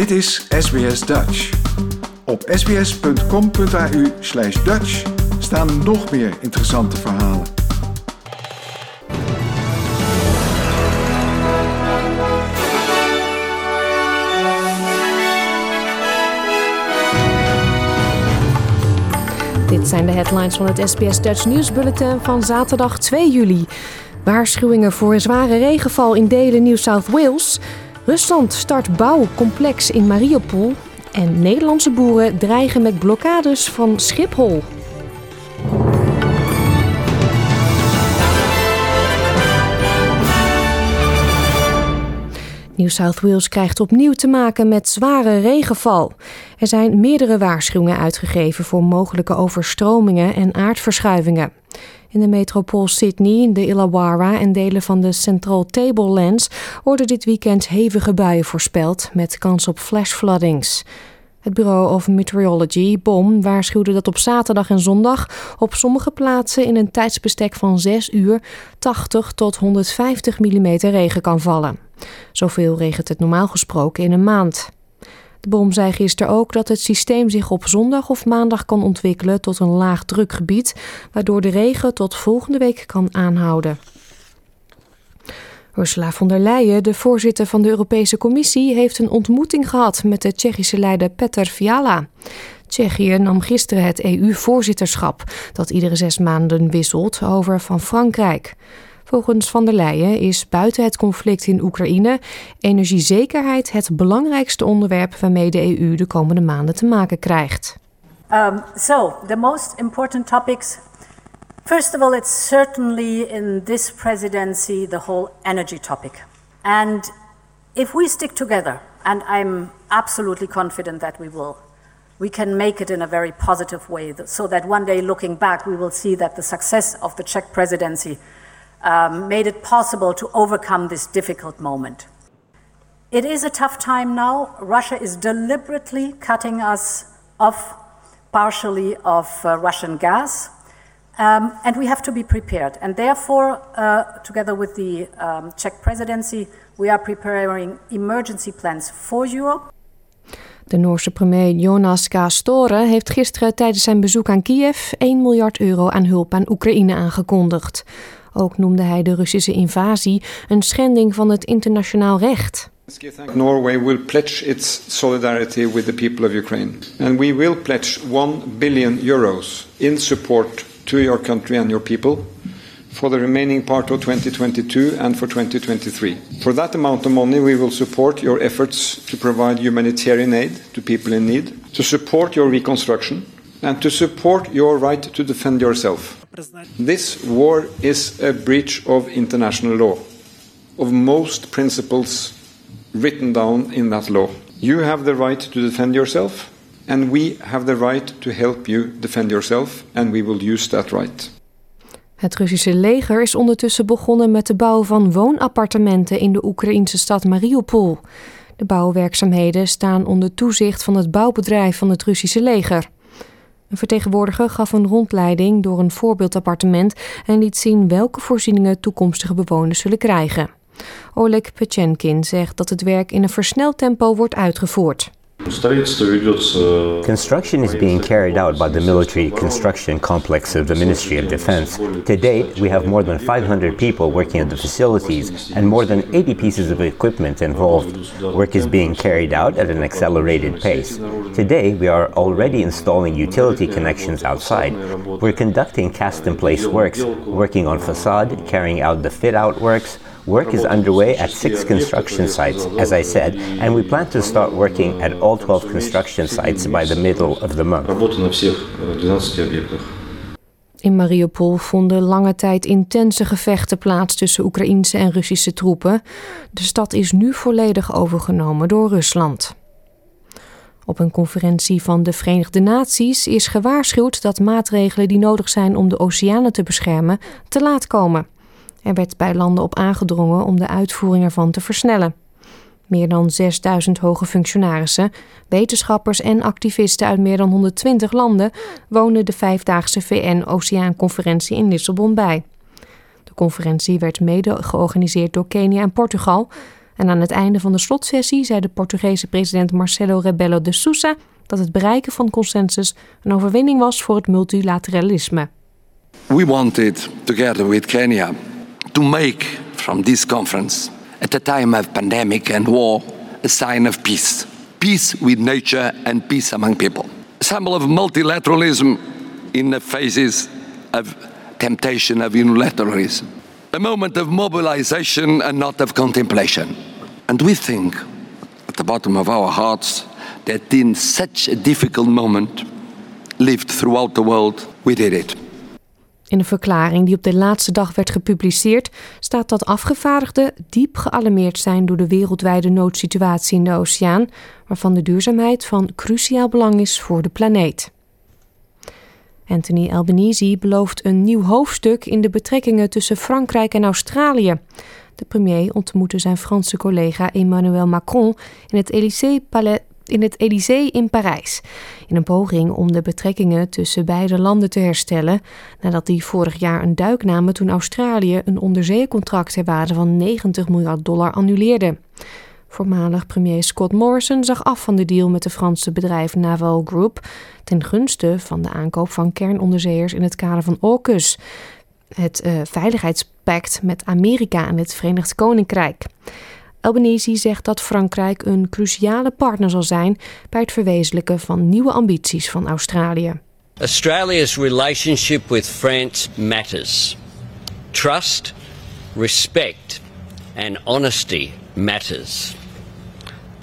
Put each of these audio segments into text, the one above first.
Dit is SBS Dutch. Op sbs.com.au slash Dutch staan nog meer interessante verhalen. Dit zijn de headlines van het SBS Dutch Nieuwsbulletin van zaterdag 2 juli. Waarschuwingen voor zware regenval in delen New South Wales. Rusland start bouwcomplex in Mariupol. En Nederlandse boeren dreigen met blokkades van Schiphol. New South Wales krijgt opnieuw te maken met zware regenval. Er zijn meerdere waarschuwingen uitgegeven voor mogelijke overstromingen en aardverschuivingen. In de metropool Sydney, de Illawarra en delen van de Central Tablelands worden dit weekend hevige buien voorspeld met kans op flash floodings. Het Bureau of Meteorology, BOM, waarschuwde dat op zaterdag en zondag op sommige plaatsen in een tijdsbestek van 6 uur 80 tot 150 mm regen kan vallen. Zoveel regent het normaal gesproken in een maand. De BOM zei gisteren ook dat het systeem zich op zondag of maandag kan ontwikkelen tot een laag drukgebied, waardoor de regen tot volgende week kan aanhouden. Ursula von der Leyen, de voorzitter van de Europese Commissie, heeft een ontmoeting gehad met de Tsjechische leider Petr Fiala. Tsjechië nam gisteren het EU-voorzitterschap, dat iedere zes maanden wisselt, over van Frankrijk. Volgens van der Leyen is buiten het conflict in Oekraïne energiezekerheid het belangrijkste onderwerp waarmee de EU de komende maanden te maken krijgt. Um, so, the most important topics. First of all, it's certainly in this presidency the whole energy topic. And if we stick together, and I'm absolutely confident that we will, we can make it in a very positive way so that one day looking back, we will see that the success of the Czech presidency um, made it possible to overcome this difficult moment. It is a tough time now. Russia is deliberately cutting us off partially of uh, Russian gas. Um, and we have to be prepared. And therefore, uh, together with the um, Czech presidency, we are preparing emergency plans for Europe. De Noorse premier Jonas K. Store heeft gisteren tijdens zijn bezoek aan Kiev 1 miljard euro aan hulp aan Oekraïne aangekondigd. Ook noemde hij de Russische invasie een schending van het internationaal recht. Norway will pledge its solidarity with the people of Ukraine. And we will pledge 1 billion euros in support to your country and your people for the remaining part of 2022 and for 2023. For that amount of money, we will support your efforts to provide humanitarian aid to people in need, to support your reconstruction, and to support your right to defend yourself. This war is a breach of international law, of most principles written down in that law. You have the right to defend yourself, and we have the right to help you defend yourself, and we will use that right. Het Russische leger is ondertussen begonnen met de bouw van woonappartementen in de Oekraïnse stad Mariupol. De bouwwerkzaamheden staan onder toezicht van het bouwbedrijf van het Russische leger. Een vertegenwoordiger gaf een rondleiding door een voorbeeldappartement en liet zien welke voorzieningen toekomstige bewoners zullen krijgen. Oleg Pechenkin zegt dat het werk in een versneld tempo wordt uitgevoerd. Construction is being carried out by the military construction complex of the Ministry of Defense. To date, we have more than 500 people working at the facilities and more than 80 pieces of equipment involved. Work is being carried out at an accelerated pace. Today, we are already installing utility connections outside. We're conducting cast in place works, working on facade, carrying out the fit out works, Work is underway at six construction sites, as I said, and we plan to start working at all 12 construction sites by the middle of the month. In Mariupol vonden lange tijd intense gevechten plaats tussen Oekraïnse en Russische troepen. De stad is nu volledig overgenomen door Rusland. Op een conferentie van de Verenigde Naties is gewaarschuwd dat maatregelen die nodig zijn om de oceanen te beschermen te laat komen. Er werd bij landen op aangedrongen om de uitvoering ervan te versnellen. Meer dan 6000 hoge functionarissen, wetenschappers en activisten uit meer dan 120 landen woonden de vijfdaagse VN-Oceaanconferentie in Lissabon bij. De conferentie werd mede georganiseerd door Kenia en Portugal En aan het einde van de slotsessie zei de Portugese president Marcelo Rebelo de Sousa dat het bereiken van consensus een overwinning was voor het multilateralisme. We wanted, together with Kenya, to make from this conference, at a time of pandemic and war, a sign of peace. Peace with nature and peace among people. A symbol of multilateralism in the phases of temptation of unilateralism. A moment of mobilization and not of contemplation. And we think, at the bottom of our hearts, that in such a difficult moment, lived throughout the world, we did it. In een verklaring die op de laatste dag werd gepubliceerd, staat dat afgevaardigden diep gealarmeerd zijn door de wereldwijde noodsituatie in de oceaan, waarvan de duurzaamheid van cruciaal belang is voor de planeet. Anthony Albanese belooft een nieuw hoofdstuk in de betrekkingen tussen Frankrijk en Australië. De premier ontmoette zijn Franse collega Emmanuel Macron in het Élysée-palais in het Élysée in Parijs. In een poging om de betrekkingen tussen beide landen te herstellen. Nadat die vorig jaar een duik namen toen Australië een onderzeecontract ter waarde van 90 miljard dollar annuleerde. Voormalig premier Scott Morrison zag af van de deal met de Franse bedrijf Naval Group ten gunste van de aankoop van kernonderzeeërs in het kader van AUKUS, het uh, veiligheidspact met Amerika en het Verenigd Koninkrijk. Albanese zegt dat Frankrijk een cruciale partner zal zijn bij het verwezenlijken van nieuwe ambities van Australië. Australia's relationship with France matters. Trust, respect and honesty matters.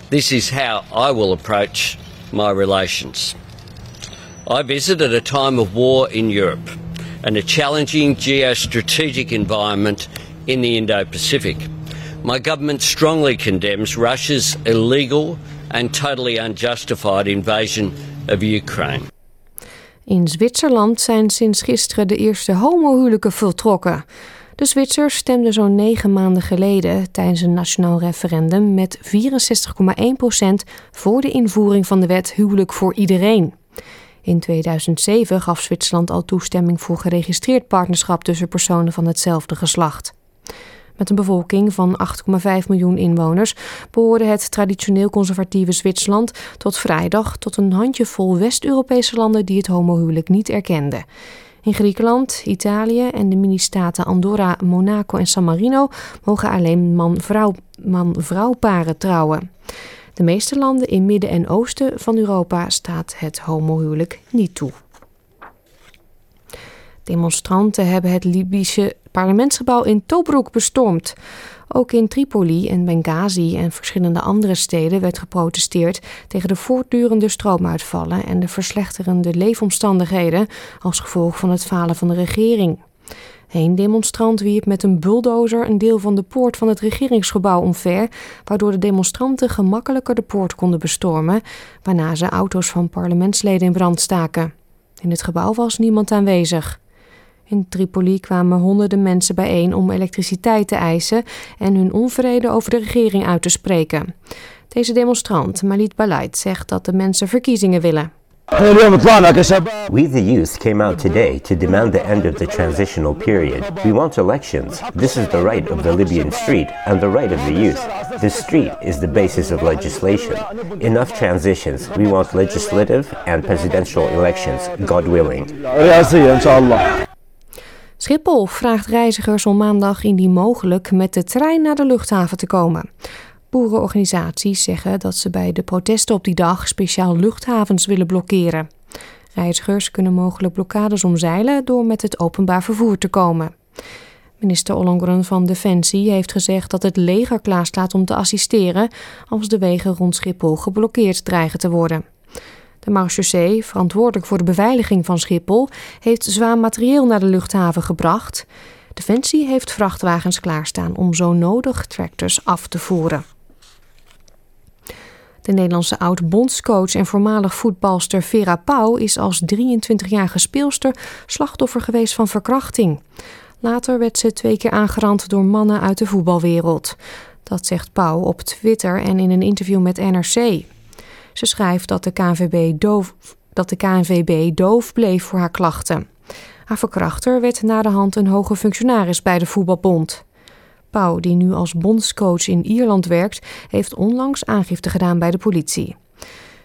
This is how I will approach my relations. I visit at a time of war in Europe and a challenging geostrategic environment in the Indo Pacific. My government strongly condemns Russia's illegal and totally unjustified invasion of Ukraine. In Zwitserland zijn sinds gisteren de eerste homohuwelijken voltrokken. De Zwitsers stemden zo'n negen maanden geleden tijdens een nationaal referendum met 64,1% voor de invoering van de wet huwelijk voor iedereen. In 2007 gaf Zwitserland al toestemming voor geregistreerd partnerschap tussen personen van hetzelfde geslacht. Met een bevolking van 8,5 miljoen inwoners behoorde het traditioneel conservatieve Zwitserland tot vrijdag tot een handjevol West-Europese landen die het homohuwelijk niet erkenden. In Griekenland, Italië en de mini-staten Andorra, Monaco en San Marino mogen alleen man-vrouw man paren trouwen. De meeste landen in Midden- en Oosten van Europa staat het homohuwelijk niet toe. Demonstranten hebben het Libische parlementsgebouw in Tobruk bestormd. Ook in Tripoli en Benghazi en verschillende andere steden werd geprotesteerd tegen de voortdurende stroomuitvallen en de verslechterende leefomstandigheden als gevolg van het falen van de regering. Een demonstrant wierp met een bulldozer een deel van de poort van het regeringsgebouw omver, waardoor de demonstranten gemakkelijker de poort konden bestormen, waarna ze auto's van parlementsleden in brand staken. In het gebouw was niemand aanwezig. In Tripoli kwamen honderden mensen bijeen om elektriciteit te eisen en hun onvrede over de regering uit te spreken. Deze demonstrant, Malit Balait, zegt dat de mensen verkiezingen willen. We, the youth, came out today to demand the end of the transitional period. We want elections. This is the right of the Libyan street and the right of the youth. The street is the basis of legislation. Enough transitions. We want legislative and presidential elections, God willing. Schiphol vraagt reizigers om maandag indien mogelijk met de trein naar de luchthaven te komen. Boerenorganisaties zeggen dat ze bij de protesten op die dag speciaal luchthavens willen blokkeren. Reizigers kunnen mogelijk blokkades omzeilen door met het openbaar vervoer te komen. Minister Ollongren van Defensie heeft gezegd dat het leger klaarstaat om te assisteren als de wegen rond Schiphol geblokkeerd dreigen te worden. De marechaussee, verantwoordelijk voor de beveiliging van Schiphol, heeft zwaar materieel naar de luchthaven gebracht. Defensie heeft vrachtwagens klaarstaan om zo nodig tractors af te voeren. De Nederlandse oud-bondscoach en voormalig voetbalster Vera Pauw is als 23-jarige speelster slachtoffer geweest van verkrachting. Later werd ze twee keer aangerand door mannen uit de voetbalwereld. Dat zegt Pauw op Twitter en in een interview met NRC. Ze schrijft dat de KNVB doof, dat de doof bleef voor haar klachten. Haar verkrachter werd na de hand een hoge functionaris bij de voetbalbond. Pauw, die nu als bondscoach in Ierland werkt, heeft onlangs aangifte gedaan bij de politie.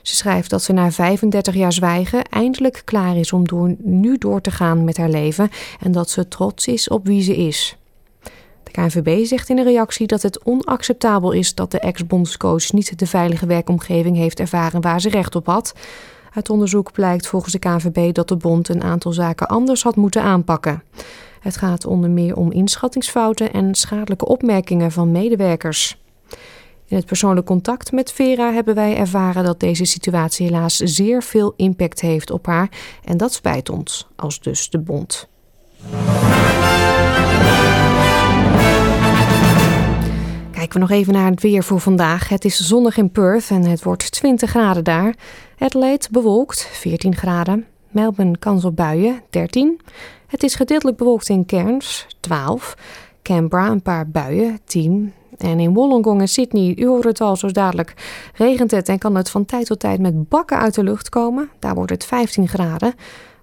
Ze schrijft dat ze na 35 jaar zwijgen eindelijk klaar is om door, nu door te gaan met haar leven en dat ze trots is op wie ze is. KNVB zegt in een reactie dat het onacceptabel is dat de ex-bondscoach niet de veilige werkomgeving heeft ervaren waar ze recht op had. Uit onderzoek blijkt volgens de KNVB dat de bond een aantal zaken anders had moeten aanpakken. Het gaat onder meer om inschattingsfouten en schadelijke opmerkingen van medewerkers. In het persoonlijk contact met Vera hebben wij ervaren dat deze situatie helaas zeer veel impact heeft op haar en dat spijt ons, als dus de bond. We nog even naar het weer voor vandaag. Het is zonnig in Perth en het wordt 20 graden daar. Adelaide bewolkt, 14 graden. Melbourne kans op buien, 13. Het is gedeeltelijk bewolkt in Cairns, 12. Canberra een paar buien, 10. En in Wollongong en Sydney, u hoort het al zo dadelijk, regent het en kan het van tijd tot tijd met bakken uit de lucht komen. Daar wordt het 15 graden.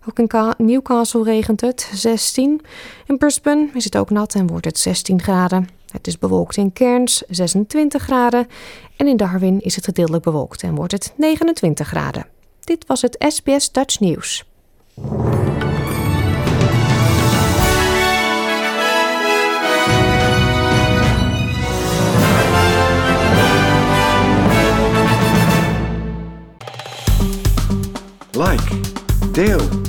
Ook in Newcastle regent het, 16. In Brisbane is het ook nat en wordt het 16 graden. Het is bewolkt in Cairns, 26 graden. En in Darwin is het gedeeltelijk bewolkt en wordt het 29 graden. Dit was het SBS Dutch News. Like, deel,